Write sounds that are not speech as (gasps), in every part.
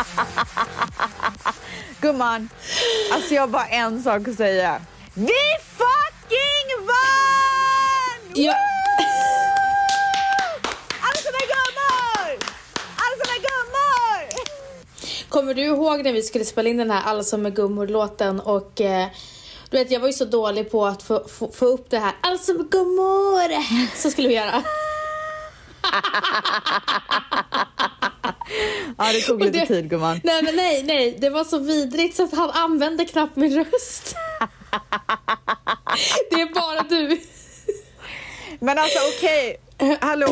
(laughs) Gumman, alltså jag har bara en sak att säga. Vi fucking vann! Ja. Alla som är gummor! Alla som är gummor! Kommer du ihåg när vi skulle spela in den här Alla som är gummor-låten och eh, du vet jag var ju så dålig på att få, få, få upp det här Alla som är gummor! Så skulle vi göra. (laughs) Ja, det tog lite det- tid gumman. Nej men nej, nej, det var så vidrigt så att han använde knappt min röst. Det är bara du. Men alltså okej, hallå,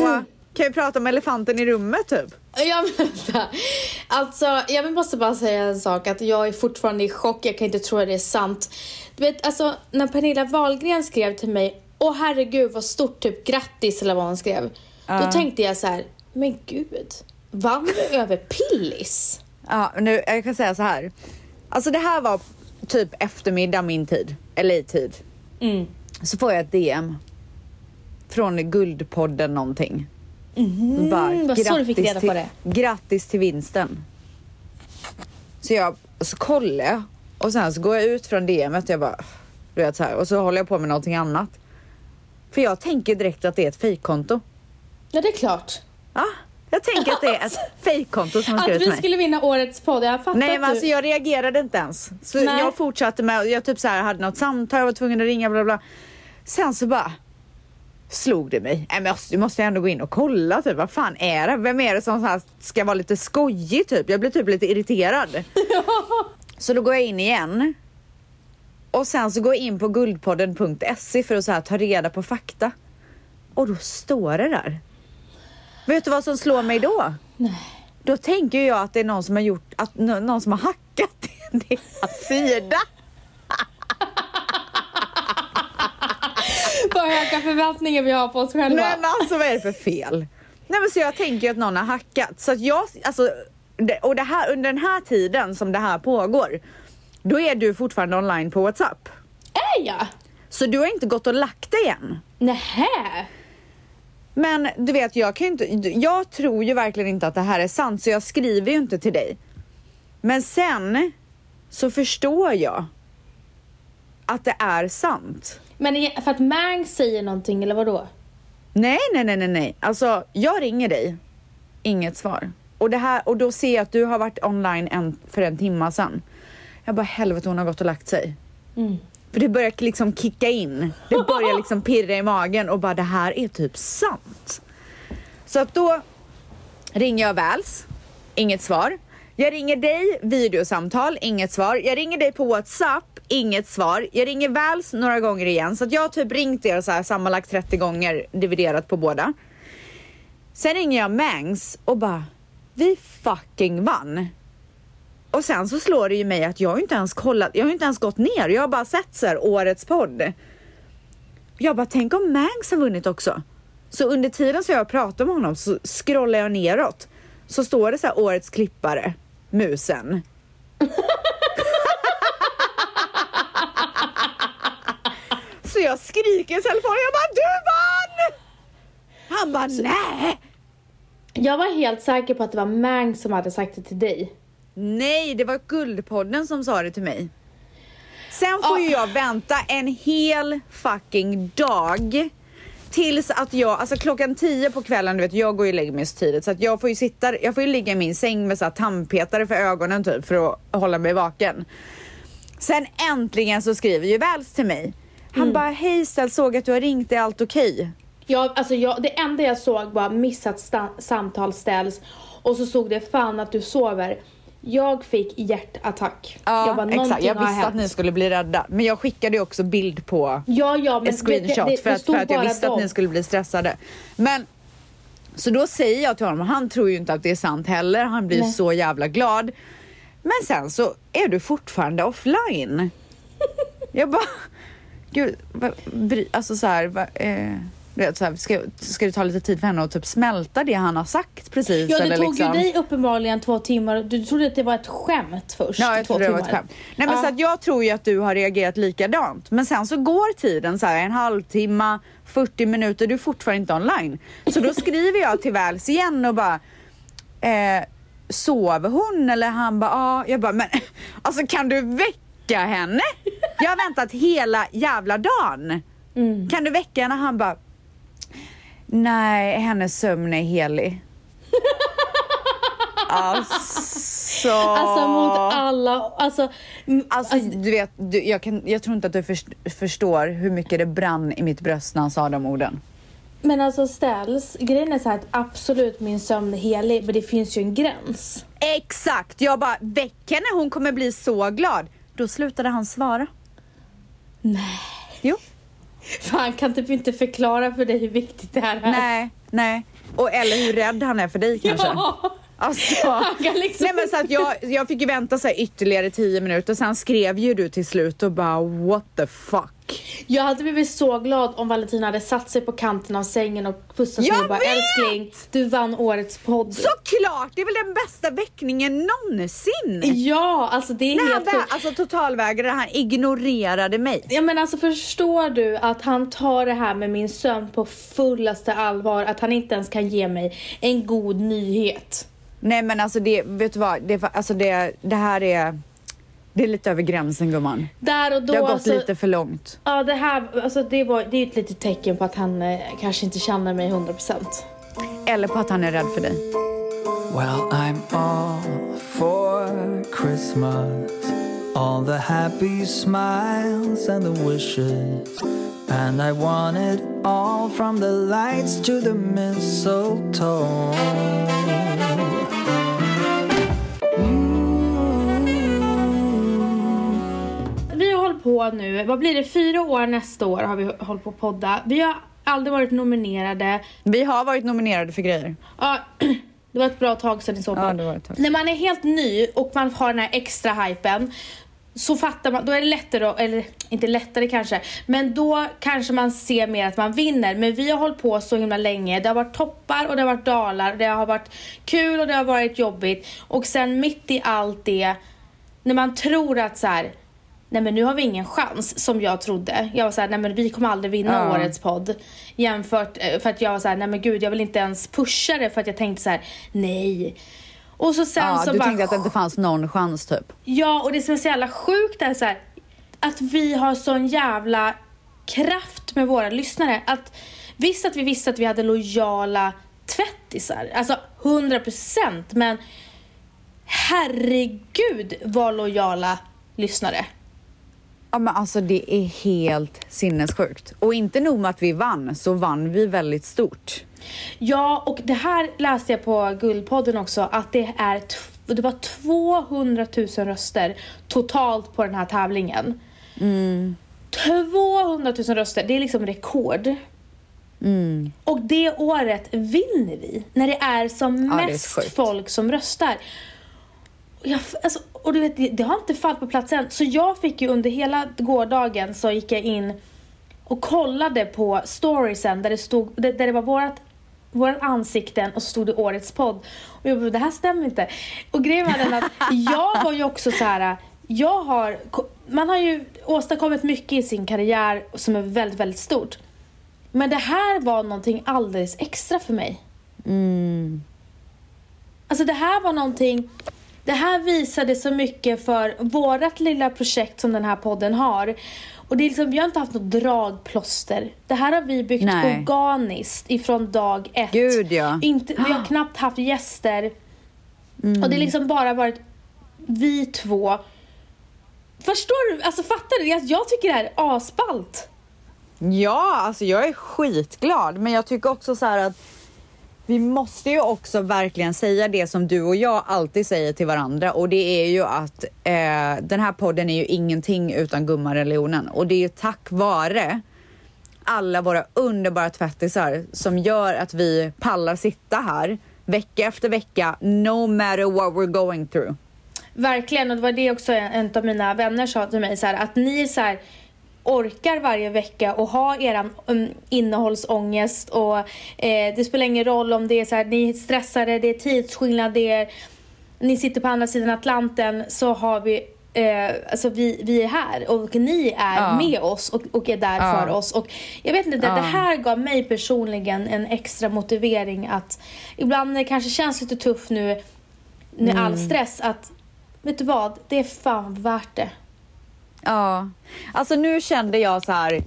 kan vi prata om elefanten i rummet typ? Ja, men vänta. Alltså, jag måste bara säga en sak. Att jag är fortfarande i chock. Jag kan inte tro att det är sant. Du vet, alltså när Pernilla Wahlgren skrev till mig. Åh herregud vad stort, typ grattis eller vad hon skrev. Ja. Då tänkte jag så här, men gud. Vann du över Pillis? Ja, nu, jag kan säga så här. Alltså det här var typ eftermiddag min tid, LA-tid. Mm. Så får jag ett DM. Från Guldpodden någonting. Mm, Bara, vad så du fick reda på till, det. Grattis till vinsten. Så jag så kollar jag och sen så går jag ut från DMet och jag bara, du vet så här, och så håller jag på med någonting annat. För jag tänker direkt att det är ett fejkkonto. Ja, det är klart. Ja, jag tänker att det är ett fejkkonto som har Att skrivit till vi skulle vinna årets podd, jag fattar Nej att men alltså jag reagerade inte ens. Så Nej. jag fortsatte med, jag typ så här hade något samtal, jag var tvungen att ringa bla bla. Sen så bara slog det mig. Nej men måste- du måste ändå gå in och kolla typ, vad fan är det? Vem är det som så här ska vara lite skojig typ? Jag blir typ lite irriterad. (laughs) Så då går jag in igen. Och sen så går jag in på guldpodden.se för att så här ta reda på fakta. Och då står det där. Vet du vad som slår mig då? Nej. Då tänker jag att det är någon som har gjort, att nå- någon som har hackat (laughs) deras sida. Vad höga förväntningar vi har på oss själva. Nej men alltså vad är det för fel? Nej men så jag tänker ju att någon har hackat. Så att jag, alltså, och det här, under den här tiden som det här pågår, då är du fortfarande online på WhatsApp. Är jag? Så du har inte gått och lagt dig än. Nähä? Men du vet, jag kan inte, jag tror ju verkligen inte att det här är sant så jag skriver ju inte till dig. Men sen så förstår jag att det är sant. Men för att Mang säger någonting eller vadå? Nej, nej, nej, nej, nej. Alltså, jag ringer dig. Inget svar. Och, det här, och då ser jag att du har varit online en, för en timma sedan. Jag bara, helvete hon har gått och lagt sig. Mm. För det börjar liksom kicka in. Det börjar liksom pirra i magen och bara, det här är typ sant. Så att då ringer jag Väls. Inget svar. Jag ringer dig, videosamtal, inget svar. Jag ringer dig på WhatsApp, inget svar. Jag ringer Väls några gånger igen. Så att jag har typ ringt er så här sammanlagt 30 gånger dividerat på båda. Sen ringer jag Mangs och bara, vi fucking vann. Och sen så slår det ju mig att jag har inte ens kollat, jag har inte ens gått ner. Jag har bara sett så här årets podd. Jag bara, tänk om Mangs har vunnit också. Så under tiden som jag pratar med honom så scrollar jag neråt. Så står det så här årets klippare, musen. (laughs) så jag skriker i telefonen, jag bara du vann! Han bara nej! Jag var helt säker på att det var Mang som hade sagt det till dig. Nej, det var Guldpodden som sa det till mig. Sen får Ja. ju jag vänta en hel fucking dag tills att jag, alltså klockan 10 på kvällen, du vet jag går ju och lägger mig så tidigt så att jag får ju sitta, jag får ju ligga i min säng med så här tandpetare för ögonen typ för att hålla mig vaken. Sen äntligen så skriver ju Väls till mig. Han bara, hej Stel, såg att du har ringt, är allt okej? Jag, alltså jag, det enda jag såg var missat samtal ställs och så såg det fan att du sover. Jag fick hjärtattack. Ja, jag bara, exakt. "Någonting Jag visste att hänt." ni skulle bli rädda. Men jag skickade också bild på Ja, ja, men en screenshot det, det, det, för, att, för att jag visste att dem. ni skulle bli stressade. Men så då säger jag till honom, han tror ju inte att det är sant heller. Han blir Nej. så jävla glad. Men sen så är du fortfarande offline. (laughs) jag bara, gud, alltså så här, eh, du vet, så här ska, ska det ta lite tid för henne att typ smälta det han har sagt precis? Ja, det eller tog liksom? ju dig uppenbarligen två timmar. Du trodde att det var ett skämt först. Ja, jag trodde det var ett skämt. Nej, men Ja. så att jag tror ju att du har reagerat likadant. Men sen så går tiden så här en halvtimme, 40 minuter, du är fortfarande inte online. Så då skriver jag till Väls igen och bara eh, sover hon? Eller han bara, ja. Jag bara, men alltså kan du väcka henne? Jag har väntat hela jävla dagen. Mm. Kan du väcka henne? Han bara, nej, hennes sömn är helig. alltså... Alltså mot alla, alltså, m- Alltså, du vet, du, jag, kan, jag tror inte att du först, förstår hur mycket det brann i mitt bröst när han sa de orden. men alltså ställs, grejen är så att absolut min sömn är helig, men det finns ju en gräns. Exakt! Jag bara, väck henne, hon kommer bli så glad. Då slutade han svara. Nej. Jo. Fan kan typ inte förklara för dig hur viktigt det här är. Nej, nej. Och, eller hur rädd han är för dig kanske. Ja. Alltså, (laughs) liksom nej men så att jag, jag fick ju vänta så ytterligare tio minuter, sen skrev ju du till slut och bara what the fuck. Jag hade blivit så glad om Valentina hade satt sig på kanten av sängen och pussat mig och bara vet! älskling, du vann årets podd. Såklart! Det är väl den bästa väckningen någonsin! Ja, alltså det är han helt sjukt. alltså totalvägrade, han ignorerade mig. Ja men alltså förstår du att han tar det här med min sömn på fullaste allvar, att han inte ens kan ge mig en god nyhet. Nej men alltså det, vet du vad, det, alltså det, det här är, det är lite över gränsen gumman. Där och då Det har gått alltså, lite för långt. Ja det här, alltså det var, det är ett litet tecken på att han eh, kanske inte känner mig 100%. Eller på att han är rädd för dig. Well, I'm all for Christmas. All the happy smiles and the wishes. And I want it all from the lights to the mistletoe. På nu, vad blir det, fyra år nästa år har vi hållit på att podda. Vi har aldrig varit nominerade. Vi har varit nominerade för grejer. Ja, (clears throat) det var ett bra tag sedan i så fall. Ja. När man är helt ny och man har den här extra hypen så fattar man, då är det lättare, eller inte lättare kanske, men då kanske man ser mer att man vinner. Men vi har hållit på så himla länge. Det har varit toppar och det har varit dalar. Det har varit kul och det har varit jobbigt. Och sen mitt i allt det, när man tror att så här, nej men nu har vi ingen chans som jag trodde. Jag var så här, nej men vi kommer aldrig vinna Ja. årets podd. Jämfört, eh, för att jag var så här, nej men gud jag vill inte ens pusha det för att jag tänkte så här, nej. Och så sen Ja, så du bara, tänkte att det inte fanns någon chans typ. Ja, och det som är så jävla sjukt är så här, att vi har sån jävla kraft med våra lyssnare. Att, visst att vi visste att vi hade lojala tvättisar, alltså 100% men herregud vad lojala lyssnare. Ja men alltså det är helt sinnessjukt. Och inte nog med att vi vann, så vann vi väldigt stort. Ja, och det här läste jag på Guldpodden också, att det, är det var 200 000 röster totalt på den här tävlingen. 200 000 röster, det är liksom rekord. Och det året vinner vi, när det är som Ja, är mest sjukt. folk som röstar. Jag, alltså, och du vet, det, det har inte fallit på plats än. Så jag fick ju under hela gårdagen så gick jag in och kollade på storiesen där det stod, där, där det var vårat våra ansikten och så stod det årets podd. Och jag bara, det här stämmer inte. Och grejen var den att jag var ju också så här. Jag har, man har ju åstadkommit mycket i sin karriär som är väldigt, väldigt stort. Men det här var någonting alldeles extra för mig. Alltså det här var någonting, det här visade så mycket för vårat lilla projekt som den här podden har. Och det är liksom, vi har inte haft något dragplåster. Det här har vi byggt Nej. organiskt ifrån dag ett. Gud, ja. Inte, vi har (gasps) knappt haft gäster. Och det har liksom bara varit vi två. Förstår du? Alltså fattar du? Jag, jag tycker det här är asballt. Ja, alltså jag är skitglad. Men jag tycker också så här att vi måste ju också verkligen säga det som du och jag alltid säger till varandra. Och det är ju att eh, den här podden är ju ingenting utan gummareligionen. Och det är ju tack vare alla våra underbara tvättisar som gör att vi pallar sitta här vecka efter vecka no matter what we're going through. Verkligen, och det var det också en, en av mina vänner sa till mig, så här, att ni så här, orkar varje vecka och ha eran um, innehållsångest och eh, det spelar ingen roll om det är så här, ni är stressade, det är tidsskillnad, det är, ni sitter på andra sidan Atlanten så har vi Eh, alltså vi, vi är här och ni är Ja. med oss och, och är där Ja. för oss. Och jag vet inte, det, Ja. det här gav mig personligen en extra motivering att ibland när det kanske känns lite tufft nu med all Mm. stress att, vet du vad, det är fan värt det. Ja, alltså nu kände jag så här.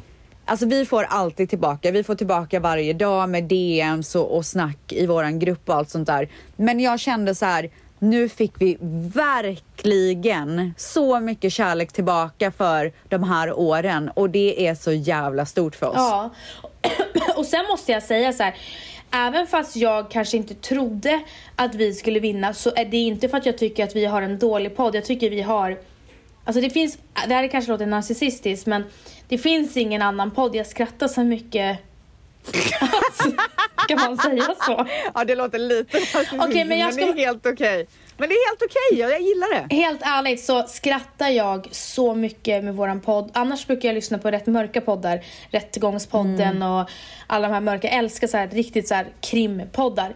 Alltså vi får alltid tillbaka. Vi får tillbaka varje dag med DMs och, och snack i våran grupp och allt sånt där. Men jag kände så här. Nu fick vi verkligen så mycket kärlek tillbaka för de här åren och det är så jävla stort för oss. Ja. (clears throat) Och sen måste jag säga så här. Även fast jag kanske inte trodde att vi skulle vinna så är det inte för att jag tycker att vi har en dålig podd. Jag tycker vi har Alltså det finns, det här kanske låter narcissistiskt men det finns ingen annan podd jag skrattar så mycket Alltså, Kan man säga så? (laughs) Ja, det låter lite Okej, men jag det ska- är helt okej. Men det är helt okej, jag, jag gillar det. Helt ärligt så skrattar jag så mycket med våran podd. Annars brukar jag lyssna på rätt mörka poddar. Rättegångspodden och alla de här mörka. Jag älskar så här riktigt så här krimpoddar.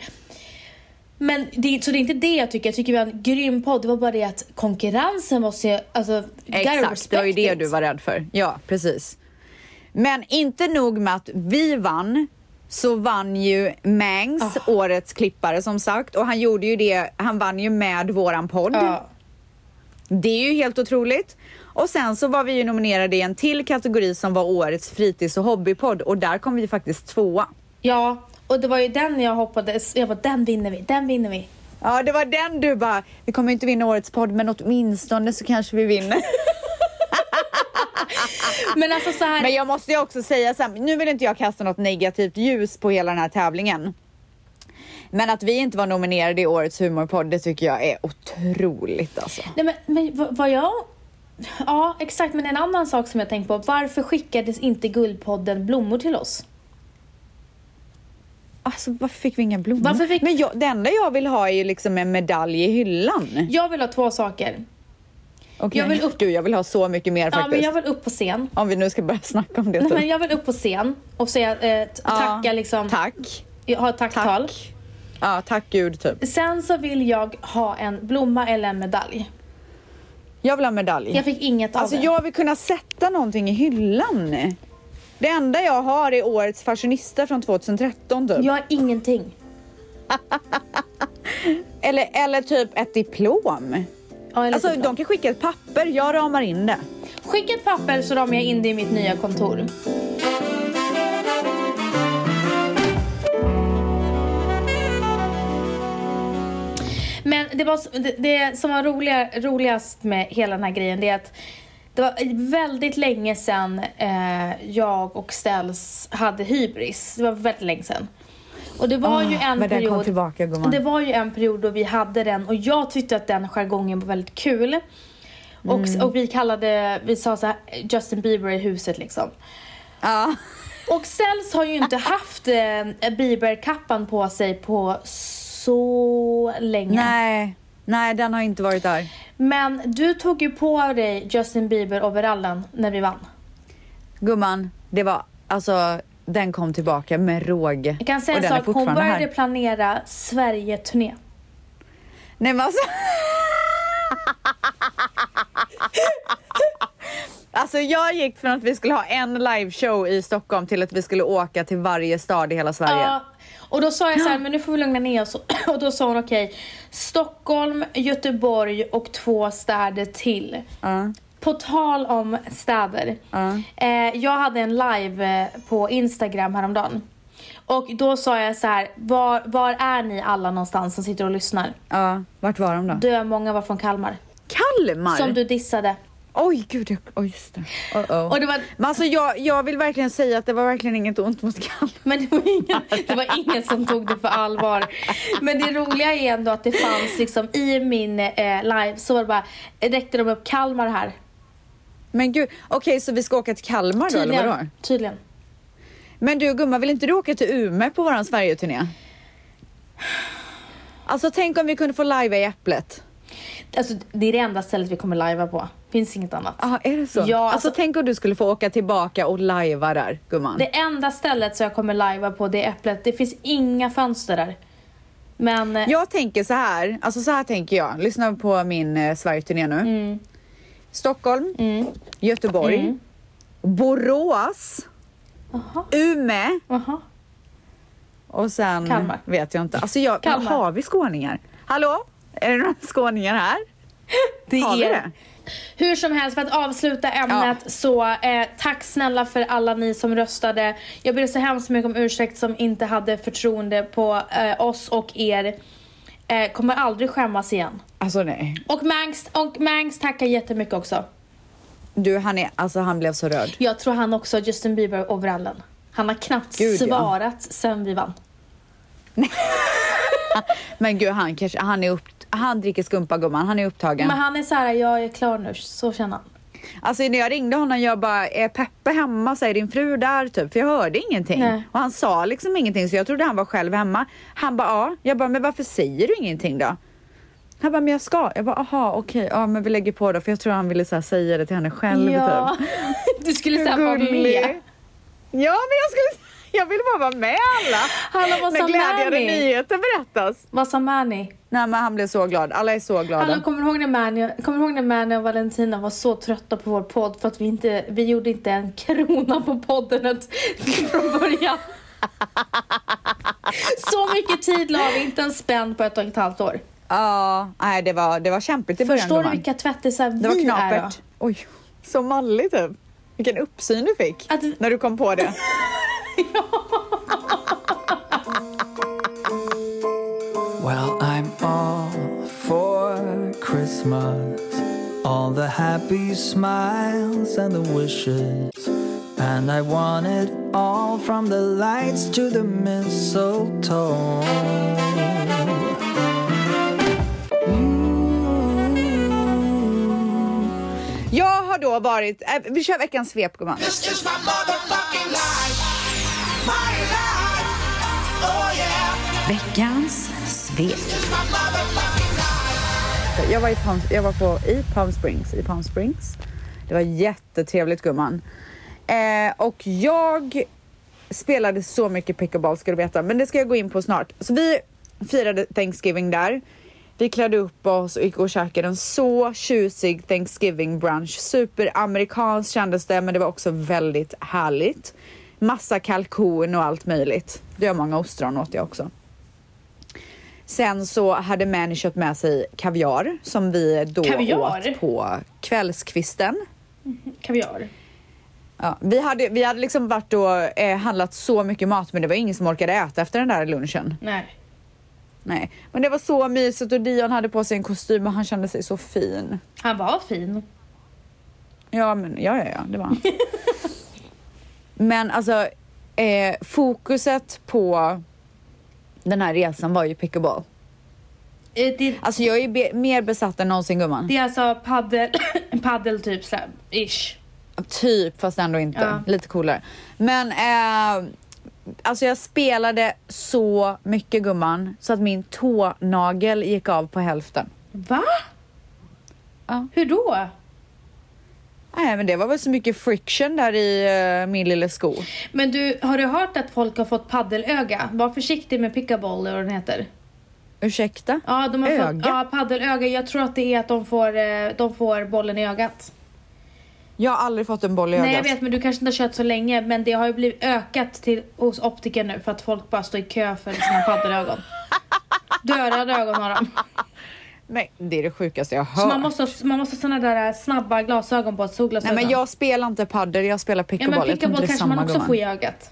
Men det, så det är inte det jag tycker. Jag tycker vi har en grym podd. Det var bara det att konkurrensen måste ju, alltså, Exakt, det var ju det du var rädd för. Ja, precis. Men inte nog med att vi vann, så vann ju Mangs Ah. årets klippare som sagt och han gjorde ju det, han vann ju med våran podd. Ja. Det är ju helt otroligt. Och sen så var vi ju nominerade i en till kategori som var årets fritids och hobbypodd och där kom vi faktiskt tvåa. ja, och det var ju den jag hoppades, jag bara den vinner vi, den vinner vi. Ja, det var den du bara, vi kommer inte vinna årets podd men åtminstone så kanske vi vinner. (laughs) Men alltså så här, Men jag måste ju också säga så här, nu vill inte jag kasta något negativt ljus på hela den här tävlingen. Men att vi inte var nominerade i årets humorpodd, det tycker jag är otroligt alltså. Nej men, men vad, jag... Ja, exakt. Men en annan sak som jag tänkt på. Varför skickades inte Guldpodden blommor till oss? Alltså varför fick vi inga blommor? Varför fick- Men jag, det enda jag vill ha är ju liksom en medalj i hyllan. Jag vill ha två saker. Okej. Jag vill upp- Du, jag vill ha så mycket mer Ja, faktiskt. men jag vill upp på scen. Om vi nu ska börja snacka om det. Nej, typ. men jag vill upp på scen och säga, eh, Ja, tacka liksom. Tack. Ha ett tacktal. Tack. Ja, tack gud typ. Sen så vill jag ha en blomma eller en medalj. Jag vill ha medalj. Jag fick inget Alltså av det. jag vill kunna sätta någonting i hyllan. Det enda jag har är årets fashionista från 2013 typ. Jag har ingenting. (laughs) Eller, eller typ ett diplom. Ja, Alltså typ de kan skicka ett papper, jag ramar in det. Skicka ett papper så ramar jag in det i mitt nya kontor. Men det, var, det, det som var roliga, roligast med hela den här grejen det är att det var väldigt länge sedan eh, jag och Ställs hade hybris. Det var väldigt länge sedan. Och det var ju Ah, en men den kom period tillbaka, gumman. Det var ju en period då vi hade den och jag tyckte att den jargongen var väldigt kul. Och, Mm. och vi kallade, vi sa så här, Justin Bieber i huset liksom. Ja. Och Sells har ju inte (laughs) haft eh, Bieber-kappan på sig på så länge. Nej, nej den har inte varit där. Men du tog ju på dig Justin Bieber-overallen när vi vann. Gumman, det var alltså den kom tillbaka med råge. Jag kan säga en sak, hon började här. planera Sverige-turné. Nej men alltså. Alltså jag gick från att vi skulle ha en liveshow i Stockholm till att vi skulle åka till varje stad i hela Sverige. Ja, och då sa jag så här, men nu får vi lugna ner oss. (clears throat) Och då sa hon okej, Stockholm, Göteborg och två städer till. Ja. På tal om städer. Ja. Eh, jag hade en live eh, på Instagram häromdagen. Och då sa jag så här, var, var är ni alla någonstans som sitter och lyssnar? ja, vart var de då? Dö många var från Kalmar. Kalmar? Som du dissade. Oj gud, jag... oj just det. Uh-oh. Och det var, Men alltså jag, jag vill verkligen säga att det var verkligen inget ont mot Kalmar. men det var, ingen, det var ingen som tog det för allvar. Men det roliga är ändå att det fanns liksom i min eh, live så var det bara, räckte de upp Kalmar här. Men gud, okej så vi ska åka till Kalmar då eller vadå? Tydligen. Tydligen. Men du gumman, vill inte du åka till Umeå på våran Sverigeturné? Alltså tänk om vi kunde få live i Äpplet. Alltså det är det enda stället vi kommer lajva på. Finns inget annat. Ja, är det så? Ja, alltså, alltså- tänk om du skulle få åka tillbaka och lajva där, gumman. Det enda stället som jag kommer lajva på det är Äpplet. Det finns inga fönster där. Men eh, Jag tänker så här, alltså så här tänker jag. Lyssna på min eh, Sverigeturné nu. mm, Stockholm, mm. Göteborg, Mm. Borås, Jaha. Umeå Jaha. och sen Kalmar. vet jag inte. Alltså jag, Kalmar. har vi skåningar? Hallå? Är det några skåningar här? Det Har är det? Hur som helst, för att avsluta ämnet så eh, tack snälla för alla ni som röstade. Jag ber så hemskt mycket om ursäkt som inte hade förtroende på eh, oss och er. Eh, kommer aldrig skämmas igen. Alltså nej. Och Mangs, och Mangs tackar jättemycket också. Du, han är, alltså han blev så röd. Jag tror han också Justin Bieber-overallen. Han har knappt Gud, ja. svarat sen vi vann. (laughs) (laughs) Men gud, han kanske, han är upp, han dricker skumpa gumman, han är upptagen. Men han är så här, jag är klar nu, så känner han. Alltså när jag ringde honom, jag bara, är Peppe hemma? Säger din fru där? Typ. För jag hörde ingenting. Nej. Och han sa liksom ingenting så jag trodde han var själv hemma. Han bara, ja. Jag bara, men varför säger du ingenting då? Han bara, men jag ska. Jag bara, aha okej, ja men vi lägger på då. För jag tror han ville så här, säga det till henne själv. Ja, Typ. (laughs) du skulle säga vara med. Ja men jag skulle, (laughs) jag ville bara vara med alla. Hallå, vad När glädjande nyheter berättas. Vad sa Manny? Nej men han blev så glad. Alla är så glada. Hallå, kommer du ihåg när Manny, kommer du ihåg när Manny och Valentina var så trötta på vår podd för att vi inte, vi gjorde inte en krona på podden från början. (laughs) så mycket tid la vi inte en spänn på ett och ett halvt år. Ja, nej det var, det var kämpigt i början. Förstår du vilka tvättisar Det var vi är då? knapert. Oj, så mallig typ. Vilken uppsyn du fick Att- när du kom på det. (laughs) (laughs) Well, I'm all for Christmas. All the happy smiles and the wishes. And I want it all from the lights to the mistletoe. Jag har då varit, äh, vi kör veckans svep gumman. Veckans svep. Jag var, i Palm, jag var på, i Palm Springs, i Palm Springs. Det var jättetrevligt gumman. Eh, och jag spelade så mycket pickleball ska du veta, men det ska jag gå in på snart. Så vi firade Thanksgiving där. Vi klädde upp oss och gick och käkade en så tjusig Thanksgiving brunch. Superamerikanskt kändes det, men det var också väldigt härligt. Massa kalkon och allt möjligt. Det var många ostron åt jag också. Sen så hade Manny köpt med sig kaviar som vi då Kaviar? åt på kvällskvisten. Kaviar. Ja, vi, hade, vi hade liksom varit och eh, handlat så mycket mat men det var ingen som orkade äta efter den där lunchen. Nej. Nej, men det var så mysigt och Dion hade på sig en kostym och han kände sig så fin. Han var fin. Ja, men ja, ja, ja, det var han. (laughs) men alltså, eh, fokuset på den här resan var ju pickleball. Eh, Det, Alltså jag är be- mer besatt än någonsin gumman. det är alltså paddel, (clears throat) paddel typ ish. Typ, fast ändå inte. Ja. Lite coolare. Men eh, alltså jag spelade så mycket gumman så att min tånagel gick av på hälften. Va? Ja. Hur då? Nej, men det var väl så mycket friction där i eh, min lilla sko. Men du, har du hört att folk har fått paddelöga? Var försiktig med pickleball eller vad den heter. Ursäkta? Ja, de har Öga? fått ja, paddelöga. Jag tror att det är att de får, eh, de får bollen i ögat. Jag har aldrig fått en boll i ögat. Nej jag vet men du kanske inte har kört så länge men det har ju blivit ökat till, hos optiker nu för att folk bara står i kö för sina paddelögon. (laughs) Dödade ögon har de. Nej, det är det sjukaste jag har Så hört. man måste, man måste ha såna där snabba glasögon på, Nej solglasögon. men jag spelar inte paddel, jag spelar Ja pickleball. men tror inte pickleball kanske man också gumman. får i ögat.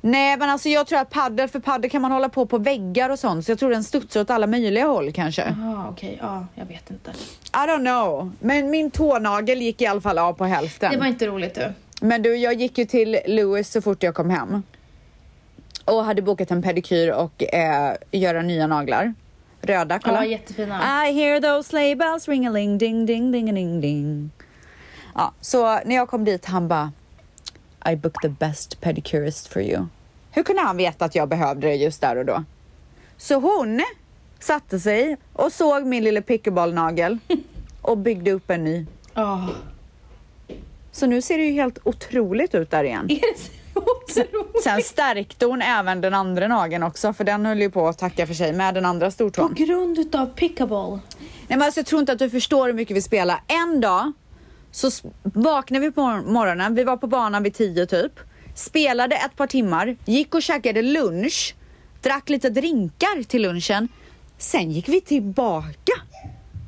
Nej men alltså jag tror att paddel, för paddel kan man hålla på på väggar och sånt så jag tror den studsar åt alla möjliga håll kanske. Jaha okej, ja jag vet inte. I don't know. Men min tånagel gick i alla fall av på hälften. Det var inte roligt du. Men du, jag gick ju till Louis så fort jag kom hem. Och hade bokat en pedikyr och eh, göra nya naglar. Röda, kolla. Ja, jättefina. I hear those sleigh bells ring-a-ling ding ding ding ding ding. Ja, så när jag kom dit han bara I booked the best pedicurist for you. Hur kunde han veta att jag behövde det just där och då? Så hon satte sig och såg min lilla pickleballnagel (laughs) och byggde upp en ny. Ja. Så nu ser det ju helt otroligt ut där igen. Sen stärkte hon även den andra nageln också för den höll ju på att tacka för sig med den andra På stortån. grund utav pickleball. Nej men alltså jag tror inte att du förstår hur mycket vi spelar. En dag så vaknade vi på mor- morgonen, vi var på banan vid tio typ. Spelade ett par timmar, gick och käkade lunch, drack lite drinkar till lunchen. Sen gick vi tillbaka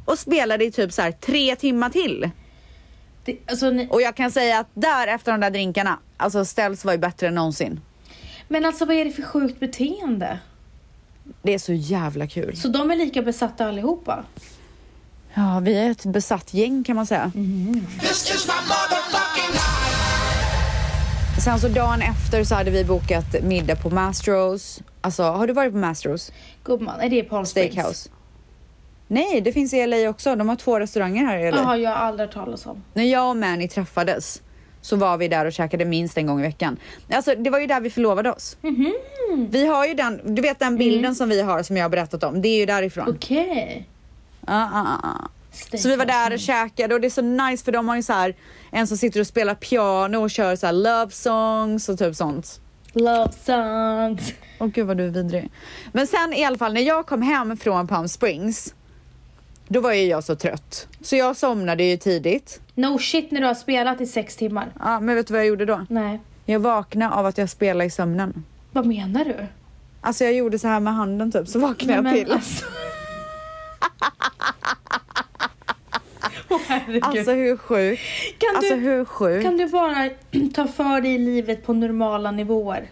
och spelade i typ så här tre timmar till. Det, alltså, ni, Och jag kan säga att där efter de där drinkarna, alltså Ställs var ju bättre än någonsin. men alltså vad är det för sjukt beteende? Det är så jävla kul. Så de är lika besatta allihopa? Ja, vi är ett besatt gäng kan man säga. Life. Sen så dagen efter så hade vi bokat middag på Mastros. Alltså, har du varit på Mastros Gumman, är det Palm Springs? Steakhouse? Nej, det finns i LA också. De har två restauranger här i LA. Jaha, jag har aldrig hört talas om. När jag och Manny träffades så var vi där och käkade minst en gång i veckan. Alltså det var ju där vi förlovade oss. Mhm. Vi har ju den, du vet den bilden Mm. som vi har som jag har berättat om. Det är ju därifrån. Okej. Ja, ja, ja. Så vi var där och käkade och det är så nice för de har ju så här en som sitter och spelar piano och kör så här love songs och typ sånt. Love songs. Åh gud vad du är vidrig. Men sen i alla fall när jag kom hem från Palm Springs då var ju jag så trött. Så jag somnade ju tidigt. No shit när du har spelat i sex timmar. Ja, men vet du vad jag gjorde då? Nej. Jag vaknade av att jag spelade i sömnen. Vad menar du? Alltså jag gjorde så här med handen typ, så vaknade jag Men till. Alltså. (laughs) Herregud. Alltså hur sjukt? kan, Alltså du, hur sjukt? kan du bara (clears throat) ta för dig i livet på normala nivåer?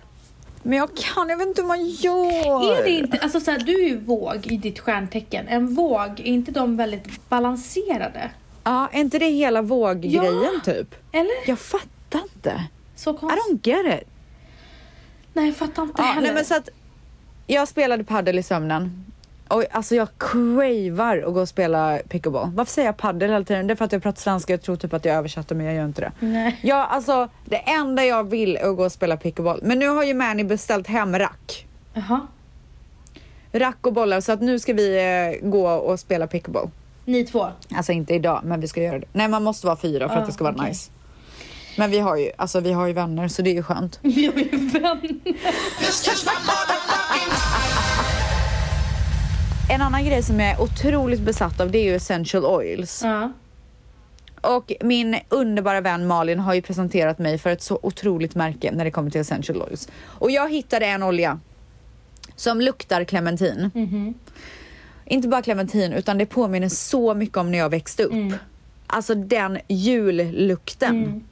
Men jag kan, jag vet inte hur man gör. Är det inte, alltså så här, du är ju våg i ditt stjärntecken. En våg, är inte de väldigt balanserade? Ja, är inte det hela våggrejen Ja. typ? Eller? Jag fattar inte. Så I konstigt. don't get it. Nej, jag fattar inte Ja, heller. nej, men så att jag spelade paddel i sömnen. Och alltså jag cravar att gå och spela pickleball. Varför säger jag paddel hela tiden? Det är för att jag pratar svenska jag tror typ att jag översätter men jag gör inte det. Nej. Ja, alltså det enda jag vill är att gå och spela pickleball. Men nu har ju Manny beställt hem rack. Jaha. Rack och bollar så att nu ska vi eh, gå och spela pickleball. Ni två? Alltså inte idag, men vi ska göra det. Nej, man måste vara fyra för Ah, att det ska vara okej. nice. Men vi har ju, alltså vi har ju vänner så det är ju skönt. (laughs) Vi har ju vänner. En annan grej som jag är otroligt besatt av det är ju essential oils. Ja. Och min underbara vän Malin har ju presenterat mig för ett så otroligt märke när det kommer till essential oils. Och jag hittade en olja som luktar clementin. Inte bara clementin utan det påminner så mycket om när jag växte upp. Alltså den jullukten.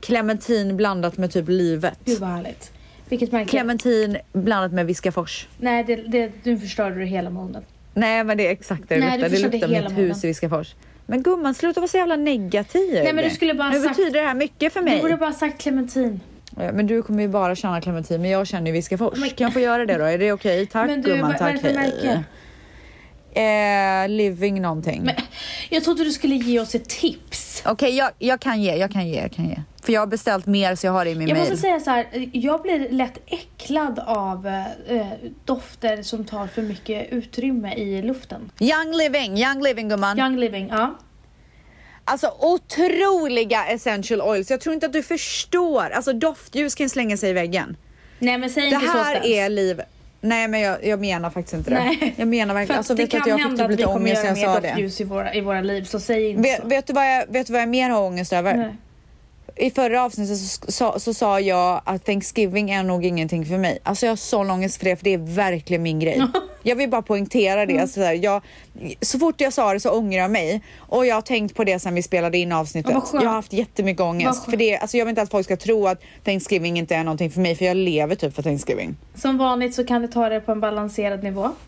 Clementin blandat med typ livet. Gud vad härligt. Vilket märke? Clementin blandat med Viskafors. Nej, det, det, nu förstörde du hela munnen. Nej men det är exakt det det Nej, du luktar. Det luktar hela mitt hus i Viskafors. Men gumman sluta vara så jävla negativ. Nej, men du skulle bara Nu sagt- betyder det här mycket för Du mig. borde bara sagt clementin. Men du kommer ju bara känna clementin, men jag känner ju Viskafors. Men- Kan jag få göra det då? Är det okej? Tack Men du, gumman, vad- vad är tack. det för märke? Eh, living någonting. Men, jag trodde du skulle ge oss ett tips. Okej, jag, jag kan ge, jag kan ge, jag kan ge. För jag har beställt mer så jag har det i min Jag mail. måste säga så här, jag blir lätt äcklad av eh, dofter som tar för mycket utrymme i luften. Young living, young living gumman. Young living, ja. Alltså otroliga essential oils. Jag tror inte att du förstår. Alltså doftljus kan slänga sig i väggen. Nej men säg Det inte så här Stens. är liv. Nej men jag, jag menar faktiskt inte det. Nej. Jag menar verkligen. Alltså det vet kan att jag fick hända typ att vi lite ångest när jag sa det. doftljus i våra, i våra liv, så säg inte Vet, så. vet, du vad jag, vet du vad jag mer har ångest över? Nej. I förra avsnittet så, så, så sa jag att Thanksgiving är nog ingenting för mig. Alltså jag har sån ångest för det, för det är verkligen min grej. (laughs) jag vill bara poängtera det. Mm. Så, här, jag, så fort jag sa det så ångrar jag mig. Och jag har tänkt på det sen vi spelade in avsnittet. Jag har haft jättemycket ångest. För det, alltså jag vill inte att folk ska tro att Thanksgiving inte är någonting för mig, för jag lever typ för Thanksgiving. Som vanligt så kan du ta det på en balanserad nivå. (laughs)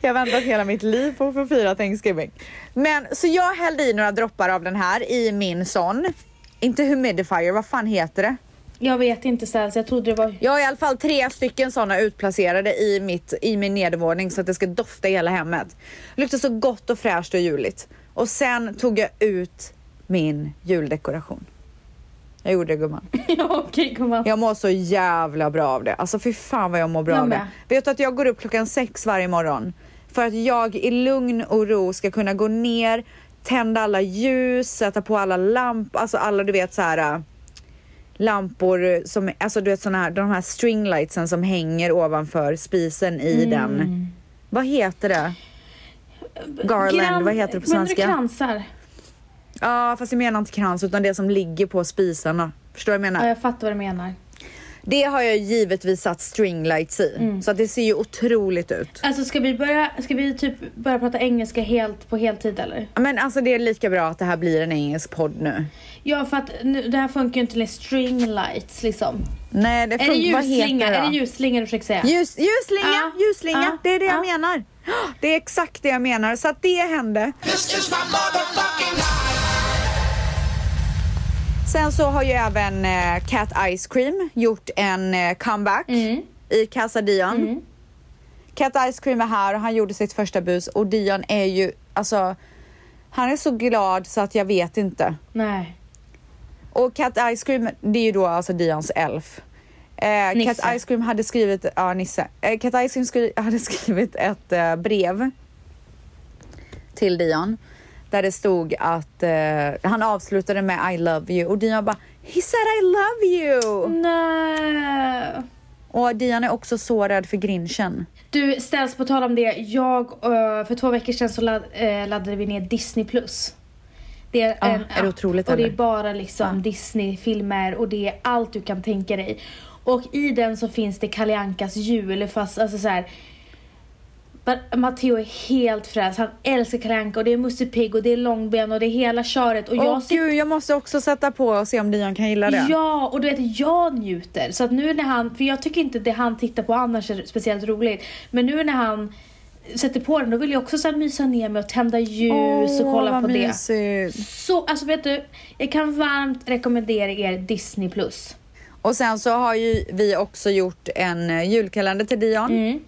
Jag har väntat hela mitt liv på att få fira Thanksgiving. Men så jag hällde i några droppar av den här i min sån. Inte humidifier, vad fan heter det? Jag vet inte Stens, jag trodde det var... Jag har i alla fall tre stycken såna utplacerade i, mitt, i min nedervåning så att det ska dofta i hela hemmet. Luktar så gott och fräscht och juligt. Och sen tog jag ut min juldekoration. Jag gjorde det gumman. (laughs) ja okej gumman. Jag mår så jävla bra av det. Alltså fy fan vad jag mår bra Jag av det. Vet du att jag går upp klockan sex varje morgon för att jag i lugn och ro ska kunna gå ner, tända alla ljus, sätta på alla lampor, alltså alla du vet så här äh, lampor som, alltså du vet såna här, de här stringlightsen som hänger ovanför spisen i Mm. den. Vad heter det? Garland, Gran- vad heter det på Menar svenska? du kransar? Ja, fast jag menar inte krans utan det som ligger på spisarna. Förstår du vad jag menar? Ja, jag fattar vad du menar. Det har jag givetvis satt stringlights i. Mm. Så att det ser ju otroligt ut. Alltså ska vi börja, ska vi typ börja prata engelska helt på heltid eller? Men alltså det är lika bra att det här blir en engelsk podd nu. Ja för att nu, det här funkar ju inte med string lights liksom. Nej, det funkar vad heter det Är det ljusslinga du försöker säga? Ljus, ljusslinga, Ja, ljusslinga. ja, det är det jag ja. menar. (gasps) Det är exakt det jag menar. Så att det hände. Sen så har ju även eh, Cat Ice Cream gjort en eh, comeback Mm. i Casa Dion. Cat Ice Cream är här och han gjorde sitt första bus och Dion är ju, alltså, han är så glad så att jag vet inte. Nej. Och Cat Ice Cream, det är ju då alltså Dions elf. Eh, Nisse. Cat Ice Cream hade skrivit, ja Nisse. Eh, Cat Ice Cream skri, (laughs) hade skrivit ett eh, brev till Dion. Där det stod att eh, han avslutade med I love you och Dion bara He said I love you! Nej. Och Dion är också så rädd för grinchen. Du, ställs på tal om det. Jag, eh, för två veckor sedan så ladd, eh, laddade vi ner Disney+. Plus. Det är, Ja, en är det otroligt, Och det är eller? bara liksom Disney-filmer och det är allt du kan tänka dig. Och i den så finns det Kalle Ankas jul fast alltså så här. Matteo är helt frälst. Han älskar Kalle Anka och det är Musse Pigg och det är Långben och det är hela köret. Och Åh jag sitter gud, jag måste också sätta på och se om Dion kan gilla det. Ja, och du vet jag njuter. Så att nu när han, för jag tycker inte det han tittar på annars är speciellt roligt. Men nu när han sätter på den då vill jag också så här mysa ner mig och tända ljus och Åh, kolla på det. mysigt. Så, alltså vet du, jag kan varmt rekommendera er Disney+. Plus. Och sen så har ju vi också gjort en eh, julkalender till Dion. Mm.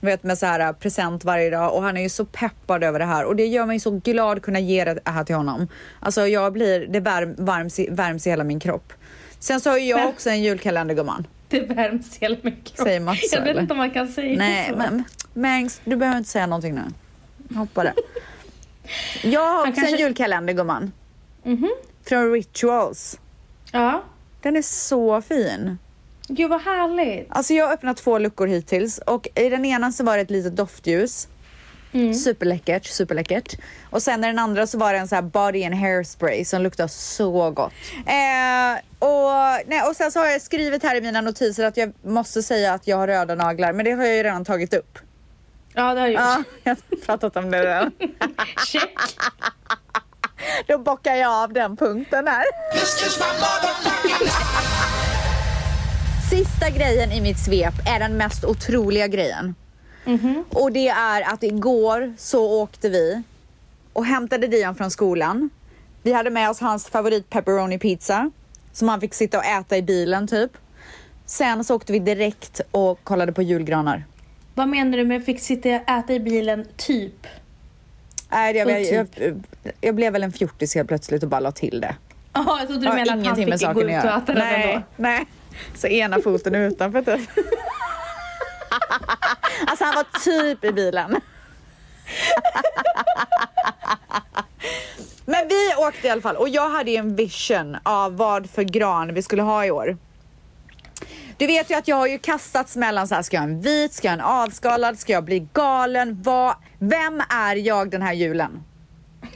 Vet med så här äh, present varje dag och han är ju så peppad över det här och det gör mig så glad att kunna ge det här till honom. Alltså jag blir, det värm, varms, i, värms i hela min kropp. Sen så har ju jag också en julkalender gumman. Det värms hela min kropp. Säger Mats så, Jag vet eller? inte om man kan säga Nej så. men Mangs, du behöver inte säga någonting nu. Hoppa det. (laughs) Jag har också en kanske- julkalender gumman. Mhm. Från Rituals. Ja. Den är så fin. Gud vad härligt. Alltså jag har öppnat två luckor hittills och i den ena så var det ett litet doftljus. Mm. Superläckert, superläckert. Och sen i den andra så var det en så här body and hairspray som luktar så gott. Eh, och, nej, och sen så har jag skrivit här i mina notiser att jag måste säga att jag har röda naglar, men det har jag ju redan tagit upp. Ja det har jag gjort. Ja, jag har pratat om det redan. (laughs) Check. Då bockar jag av den punkten här. Sista grejen i mitt svep är den mest otroliga grejen. Och det är att igår så åkte vi och hämtade Dion från skolan. Vi hade med oss hans favorit pepperoni pizza som han fick sitta och äta i bilen typ. Sen så åkte vi direkt och kollade på julgranar. Vad menar du med fick sitta och äta i bilen typ? Nej, jag, jag, Och jag, typ. jag blev väl en fjortis helt plötsligt och bara la till det. Jaha, jag trodde du menade att han fick gå ut och äta den nej, ändå. nej. Så ena foten utanför typ. (laughs) alltså han var typ i bilen. (laughs) Men vi åkte i alla fall och jag hade ju en vision av vad för gran vi skulle ha i år. Du vet ju att jag har ju kastats mellan så här, ska jag ha en vit, ska jag ha en avskalad, ska jag bli galen? Vad, vem är jag den här julen?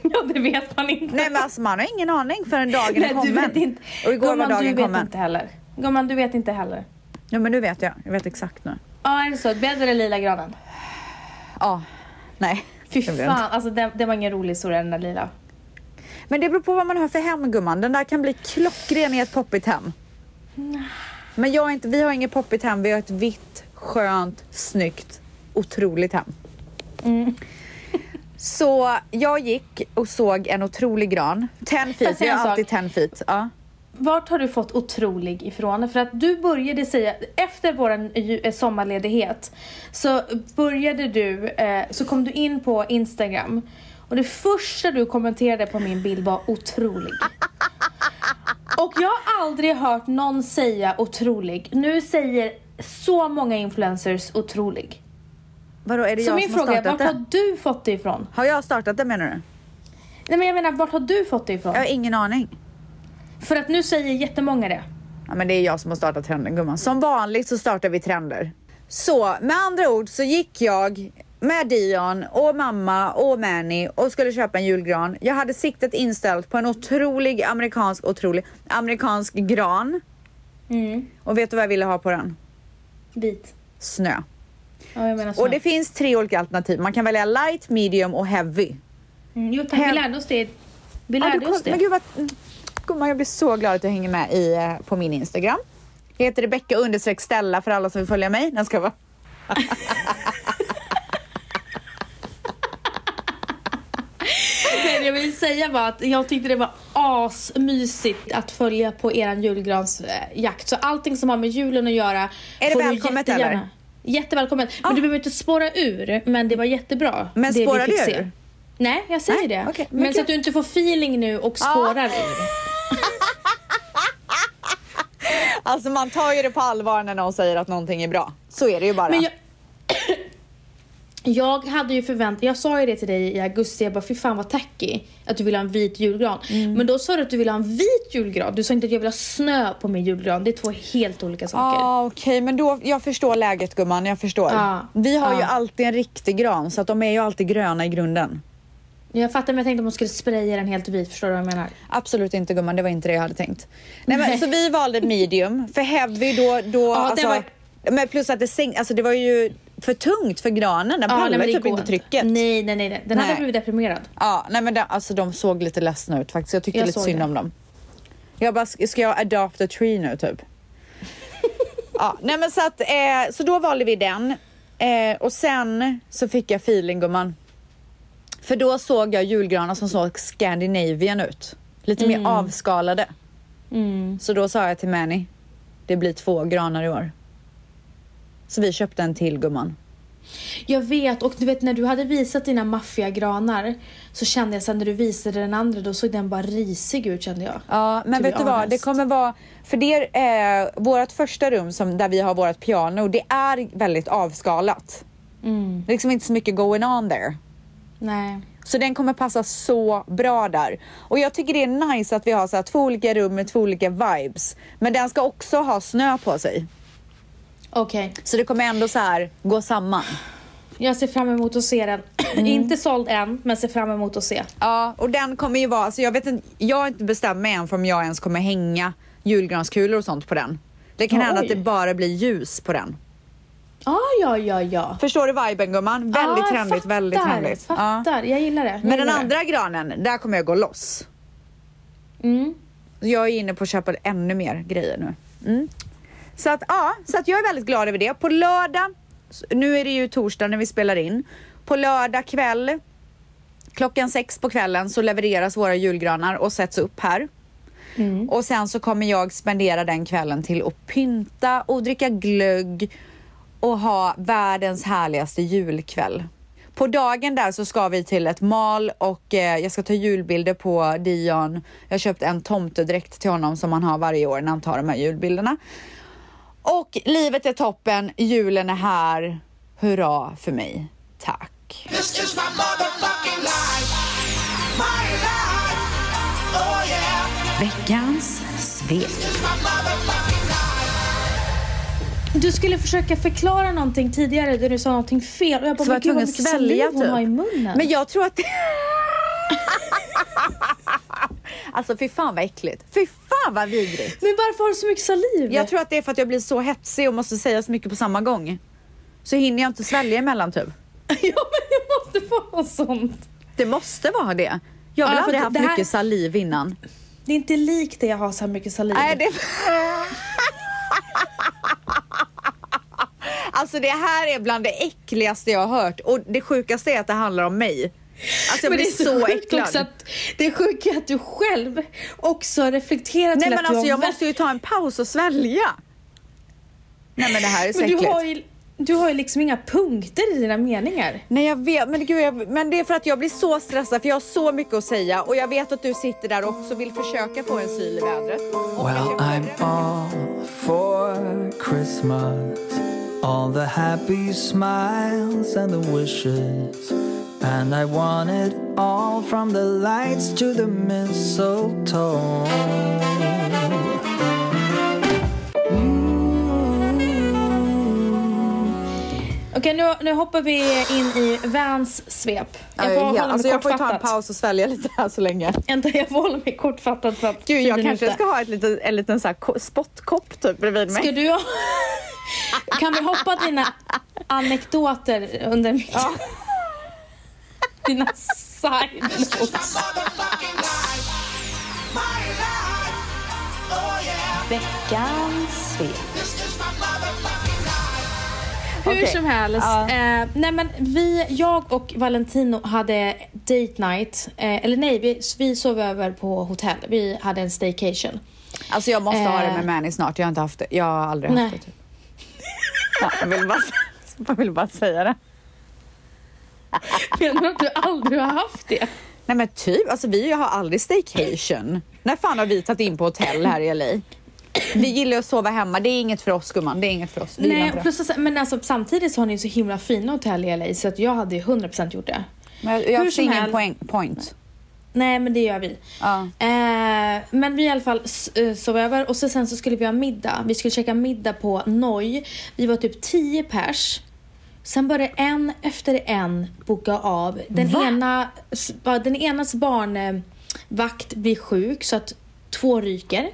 Ja, det vet man inte. Nej men alltså man har ingen aning förrän dagen är Nej, du kommen. vet inte. Och igår Gumman, var dagen du vet kommen. inte heller. Gumman, du vet inte heller. Ja men nu vet jag, jag vet exakt nu. Ja, är det så? Bäddar eller lila granen? Ja, nej. Fy fan, inte. alltså det, det var ingen rolig historia den där lila. Men det beror på vad man har för hem gumman. Den där kan bli klockren i ett poppigt hem. Men jag inte, vi har inget poppigt hem, vi har ett vitt, skönt, snyggt, otroligt hem. Mm. Så jag gick och såg en otrolig gran. 10 jag feet, (laughs) en har alltid 10 feet. Ja. Vart har du fått otrolig ifrån? För att du började säga, efter vår sommarledighet så började du, eh, så kom du in på Instagram och det första du kommenterade på min bild var otrolig. Och jag har aldrig hört någon säga otrolig. Nu säger så många influencers otrolig. Vadå, är det Så jag min som fråga är, vart det? har du fått det ifrån? Har jag startat det menar du? Nej men jag menar, vart har du fått det ifrån? Jag har ingen aning. För att nu säger jättemånga det. Ja, men det är jag som har startat trenden gumman. Som vanligt så startar vi trender. Så med andra ord så gick jag med Dion och mamma och Manny och skulle köpa en julgran. Jag hade siktet inställt på en otrolig amerikansk, otrolig amerikansk gran. Mm. Och vet du vad jag ville ha på den? Vit. Snö. Ja, jag menar så. Och det finns tre olika alternativ. Man kan välja light, medium och heavy. Mm, jo tack, vi Hem- lärde oss det. Vi Ja, lärde du oss det. Men gud vad... mm. Gumman, jag blir så glad att du hänger med i, eh, på min Instagram. Jag heter Rebecca understreck Stella för alla som vill följa mig. Den ska vara... Jag vill säga bara att jag tyckte det var asmysigt att följa på eran julgransjakt. Så allting som har med julen att göra Är det välkommet, eller? Jättevälkommet. Men du behöver inte spåra ur, men det var jättebra. Men spårar du ur? Nej, jag säger Nej, det. okej, men men så att du inte får feeling nu och spårar ur. Alltså man tar ju det på allvar när någon säger att någonting är bra. Så är det ju bara. Men jag, (clears throat) jag hade ju förväntat, jag sa ju det till dig i augusti, jag bara fy fan vad tacky att du vill ha en vit julgran. Mm. Men då sa du att du ville ha en vit julgran, du sa inte att jag vill ha snö på min julgran. Det är två helt olika Ja, saker. ah, okej, men då, jag förstår läget gumman, jag förstår. Ja, Vi har ju ja. alltid en riktig gran så att de är ju alltid gröna i grunden. Jag fattar men jag tänkte om man skulle spraya den helt vit, förstår du vad jag menar? Absolut inte gumman, det var inte det jag hade tänkt. Nej, men, så vi valde medium, för heavy då, då Ja, alltså, var- men plus att det sänk, alltså det var ju för tungt för granen, den men det typ inte trycket. Nej, nej, nej. nej. Den Nej. hade blivit deprimerad. Ja, nej men det, alltså de såg lite ledsna ut faktiskt. Jag tyckte Jag lite synd det. om dem. Jag bara, ska jag adopt a tree nu typ? (laughs) ja, nej men så att, eh, så då valde vi den. Eh, och sen så fick jag feeling gumman. För då såg jag julgranar som såg Scandinavian ut. Lite mer avskalade. Mm. Så då sa jag till Manny, det blir två granar i år. Så vi köpte en till gumman. Jag vet och du vet när du hade visat dina maffiagranar så kände jag sen när du visade den andra då såg den bara risig ut kände jag. Ja, men vet du vad? Det kommer vara... För det är eh, vårt första rum som, där vi har vårt piano, det är väldigt avskalat. Mm. Det är liksom inte så mycket going on there. Nej. Så den kommer passa så bra där. Och jag tycker det är nice att vi har så här två olika rum med två olika vibes. Men den ska också ha snö på sig. Okej. Så det kommer ändå så här gå samman. Jag ser fram emot att se den. (clears throat) Mm. inte såld än, men ser fram emot att se. Ja, och den kommer ju vara, alltså jag vet inte, jag har inte bestämt mig än för om jag ens kommer hänga julgranskulor och sånt på den. Det kan Ja, hända oj. att det bara blir ljus på den. Ah, ja, ja, ja. Förstår du viben gumman? Väldigt ah, trendigt, fattar, väldigt trendigt. Fattar, jag gillar det. Jag Men den gillar andra granen, där kommer jag gå loss. Det. Mm. Jag är inne på att köpa ännu mer grejer nu. Mm. Så att ja, så att jag är väldigt glad över det. På lördag, nu är det ju torsdag när vi spelar in. På lördag kväll klockan sex på kvällen så levereras våra julgranar och sätts upp här. Mm. Och sen så kommer jag spendera den kvällen till att pynta och dricka glögg och ha världens härligaste julkväll. På dagen där så ska vi till ett mal och eh, jag ska ta julbilder på Dion. Jag har köpt en tomtedräkt till honom som han har varje år när han tar de här julbilderna. Och livet är toppen, julen är här. Hurra för mig. Tack. This is Du skulle försöka förklara någonting tidigare där du sa någonting fel och jag bara, Så var jag tvungen att svälja hon har i typ. munnen. Men jag tror att det... (laughs) alltså fy fan vad äckligt. Fy fan vad vidrigt. Men varför har du så mycket saliv? Jag tror att det är för att jag blir så hetsig och måste säga så mycket på samma gång. Så hinner jag inte svälja emellan typ. (laughs) ja, men jag måste få något sånt. Det måste vara det. Jag har Ja, aldrig haft här- mycket saliv innan. Det är inte likt det jag har så här mycket saliv. Nej, det... (laughs) Alltså det här är bland det äckligaste jag har hört och det sjukaste är att det handlar om mig. Alltså jag men blir det är så, sjukt äcklad. också att det är sjukt att du själv också reflekterar Nej till men att du alltså har jag måste ju ta en paus och svälja. Nej men det här är så Men du äckligt. har, ju, du har ju liksom inga punkter i dina meningar. Nej jag vet, men, gud, jag, men det är för att jag blir så stressad för jag har så mycket att säga och jag vet att du sitter där och också vill försöka få en syl i vädret. Och Well, I'm all for Christmas. All the happy smiles and the wishes. And I want it all from the lights to the mistletoe. Okej, nu, nu hoppar vi in i Vans svep. Jag får Ja, hålla mig alltså jag får ta en kortfattat. paus och svälja lite här så länge. Vänta, jag får hålla mig kortfattad för att Gud, jag kanske ska ha ett litet, en liten så här ko- spottkopp typ bredvid mig. Ska du ha... (laughs) Kan vi hoppa dina anekdoter under mitt... (laughs) Dina side notes. Veckans svep. Hur Okej. som helst. Ja. Eh, nej men vi, jag och Valentino hade date night. Eh, eller nej, vi, vi sov över på hotell. Vi hade en staycation. Alltså jag måste ha det Eh. med Mani snart. Jag har inte haft det. Jag har aldrig Nej. haft det. Typ. Ja, jag, vill bara, (laughs) jag vill bara säga det. Menar du att du aldrig har haft det? Nej men typ, alltså vi har aldrig staycation. När fan har vi tagit in på hotell här i LA? Vi gillar att sova hemma. Det är inget för oss gumman. Det är inget för oss. Vi Nej, plus, men alltså, samtidigt så har ni så himla fina hotell i LA så att jag hade ju 100% gjort det. Men jag, jag ser ingen poäng, point. Nej, men det gör vi. Ja. Eh, men vi i alla fall eh, sov över och så sen så skulle vi ha middag. Vi skulle käka middag på Noi. Vi var typ 10 pers. Sen började en efter en boka av. Den, Va? ena, den enas barnvakt blir sjuk så att två ryker.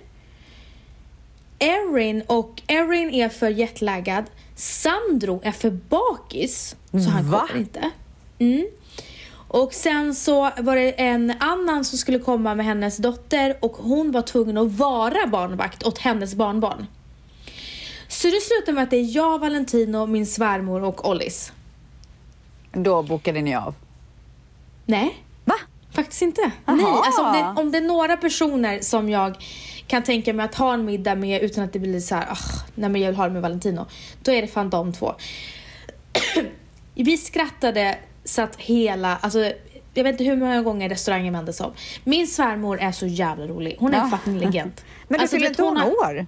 Erin och Erin är för jetlaggad. Sandro är för bakis så han Va? kommer inte. Mm. Och sen så var det en annan som skulle komma med hennes dotter och hon var tvungen att vara barnvakt åt hennes barnbarn. Så det slutar med att det är jag, Valentino, min svärmor och Ollis. Då bokade ni av. Nej, Va? faktiskt inte. Aha. Nej, alltså om det, om det är några personer som jag kan tänka mig att ha en middag med utan att det blir så här, ah, nej men jag vill ha det med Valentino. Då är det fan de två. (clears throat) Vi skrattade så att hela, alltså jag vet inte hur många gånger restaurangen vändes om. Min svärmor är så jävla rolig. Hon är en Ja. fucking legend. (laughs) Men Alltså, du fyllde vet, inte hon år?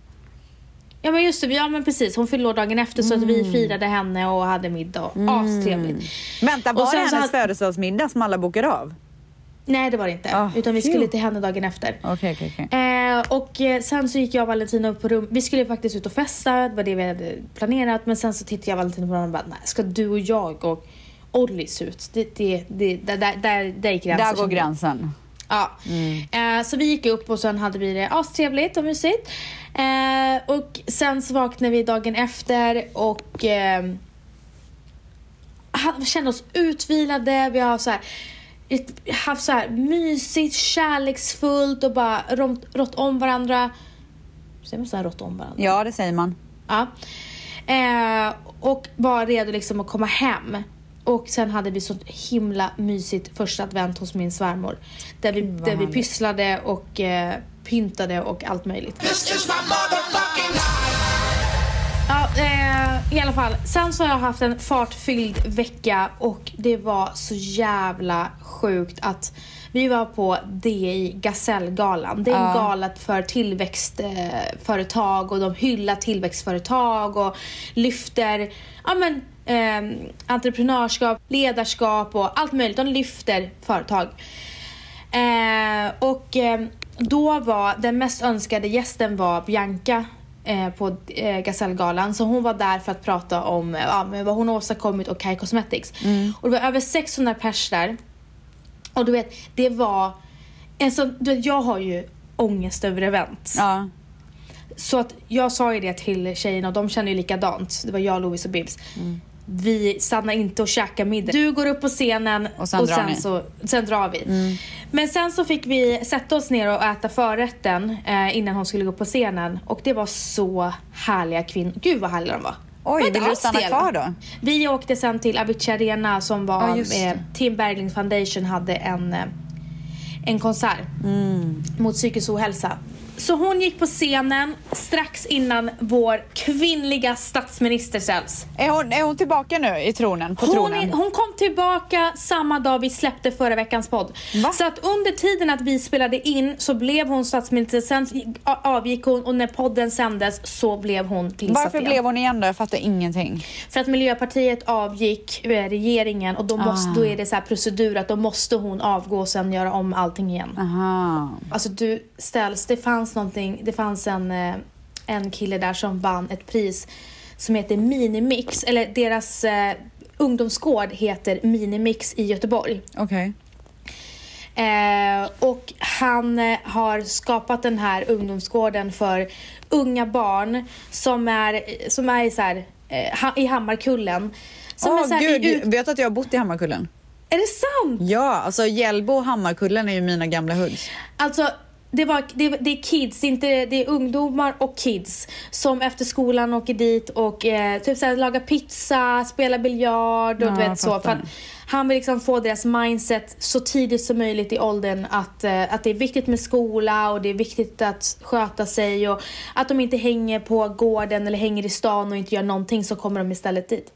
Ja men just det, ja men precis. Hon fyllde år dagen efter så att vi Mm. firade henne och hade middag. Astrevligt. Vänta, Och var det hennes hade- födelsedagsmiddag som alla bokade av? Nej det var det inte. Ah, utan vi skulle till henne dagen efter. Okej, okej, okej. Eh, och eh, sen så gick jag och Valentina upp på rum. Vi skulle faktiskt ut och festa, det var det vi hade planerat. Men sen så tittade jag Valentina på honom och bara, nej ska du och jag och Ollis ut? Det, det, det, där, där, där, där gick gränsen. Där går gränsen. Ja. Eh, så vi gick upp och sen hade vi det astrevligt och mysigt. Eh, och sen så vaknade vi dagen efter och eh, kände oss utvilade. Vi har så här, haft så här mysigt, kärleksfullt och bara rått, om varandra. Säger man så här rått om varandra? Ja, det säger man. Ja. Eh, och var redo liksom att komma hem. Och sen hade vi så himla mysigt första advent hos min svärmor. Där vi, där vi pysslade och eh, pyntade och allt möjligt. Ja, eh, i alla fall. Sen så har jag haft en fartfylld vecka och det var så jävla sjukt att vi var på DI Gasellgalan. Det är en Ja. gala för tillväxtföretag och de hyllar tillväxtföretag och lyfter ja, men, eh, entreprenörskap, ledarskap och allt möjligt. De lyfter företag. Eh, och eh, då var den mest önskade gästen var Bianca på eh, Gasellgalan. Så hon var där för att prata om eh, ja, vad hon har åstadkommit och Kai Cosmetics. Och det var över 600 pers där. Och du vet, det var en sån, du vet, jag har ju ångest över event. Ja. Så att jag sa ju det till tjejerna och de känner ju likadant. Det var jag, Louise och Bibs. Mm. Vi stannar inte och käkar middag. Du går upp på scenen Och sen drar ni. Mm. så, sen drar vi. Men sen så fick vi sätta oss ner och äta förrätten eh, innan hon skulle gå på scenen. Och det var så härliga kvinnor. Gud vad härliga de var. Oj, Var inte vill du stanna stela. kvar då? Vi åkte sen till Avicii Arena som var, det. eh, Tim Bergling Foundation hade en, eh, en konsert Mm. mot psykisk ohälsa. Så hon gick på scenen strax innan vår kvinnliga statsminister ställs. Är hon, är hon tillbaka nu i tronen? På Hon, tronen? är, hon kom tillbaka samma dag vi släppte förra veckans podd. Va? Så att under tiden att vi spelade in så blev hon statsminister, sen avgick hon och när podden sändes så blev hon tillsatt Varför igen. blev hon igen då? Jag fattar ingenting. För att Miljöpartiet avgick ur regeringen och då, måste, Ah. då är det så här procedur att då måste hon avgå och sen göra om allting igen. Aha. Alltså du ställs, det fanns någonting, det fanns en, eh, en kille där som vann ett pris som heter Minimix, eller deras eh, ungdomsgård heter Minimix i Göteborg. Okej. Eh, och han eh, har skapat den här ungdomsgården för unga barn som är, som är i, så här, eh, ha, i Hammarkullen. Som Åh är så här, gud, i, vet du att jag har bott i Hammarkullen? är det sant? Ja, alltså Hjällbo och Hammarkullen är ju mina gamla hoods. Alltså, det, var, det, det är kids, inte, det är ungdomar och kids som efter skolan åker dit och eh, typ såhär, lagar pizza, spelar biljard och Ja, du vet så. För han vill liksom få deras mindset så tidigt som möjligt i åldern att, eh, att det är viktigt med skola och det är viktigt att sköta sig och att de inte hänger på gården eller hänger i stan och inte gör någonting så kommer de istället dit.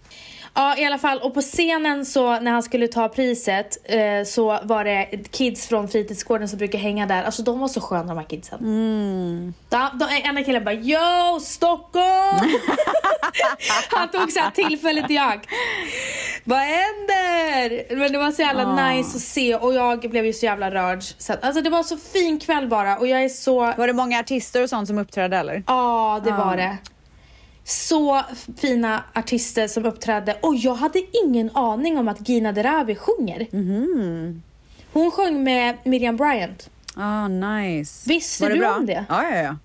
Ja i alla fall och på scenen så när han skulle ta priset eh, så var det kids från fritidsgården som brukar hänga där. Alltså de var så sköna de här kidsen. Mm. De, de, ena killen bara Yo Stockholm! (laughs) han tog så här tillfället i akt. Vad händer? Men det var så jävla nice att se och jag blev ju så jävla rörd. Så alltså det var så fin kväll bara och jag är så Var det många artister och sånt som uppträdde eller? Ja, det var det. Så fina artister som uppträdde och jag hade ingen aning om att Gina Dirawi sjunger. Hon sjöng med Miriam Bryant. Ah, nice. Visste Var det du bra? om det? Ja, ja, ja.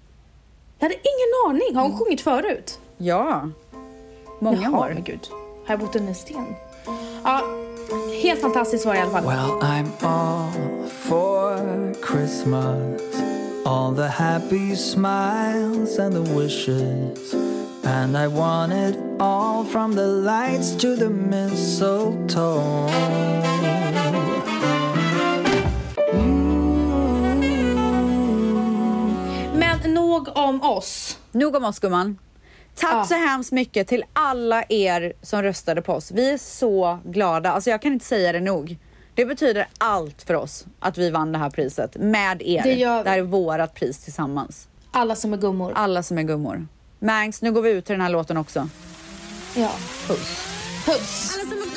Jag hade ingen aning. Har hon sjungit förut? Ja. Många Jaha, år. men gud. Har jag bott under en sten? Ja, helt fantastiskt var det i alla fall. Well, I'm all for Christmas. All the happy smiles and the wishes. And I want it all from the lights to the mistletoe. Men nog om oss. Nog om oss gumman. Tack Ja. så hemskt mycket till alla er som röstade på oss. Vi är så glada. Alltså jag kan inte säga det nog. Det betyder allt för oss att vi vann det här priset med er. Det gör det här är vårat pris tillsammans. Alla som är gummor. Alla som är gummor. Mangs, nu går vi ut till den här låten också. Ja. Puss. Puss!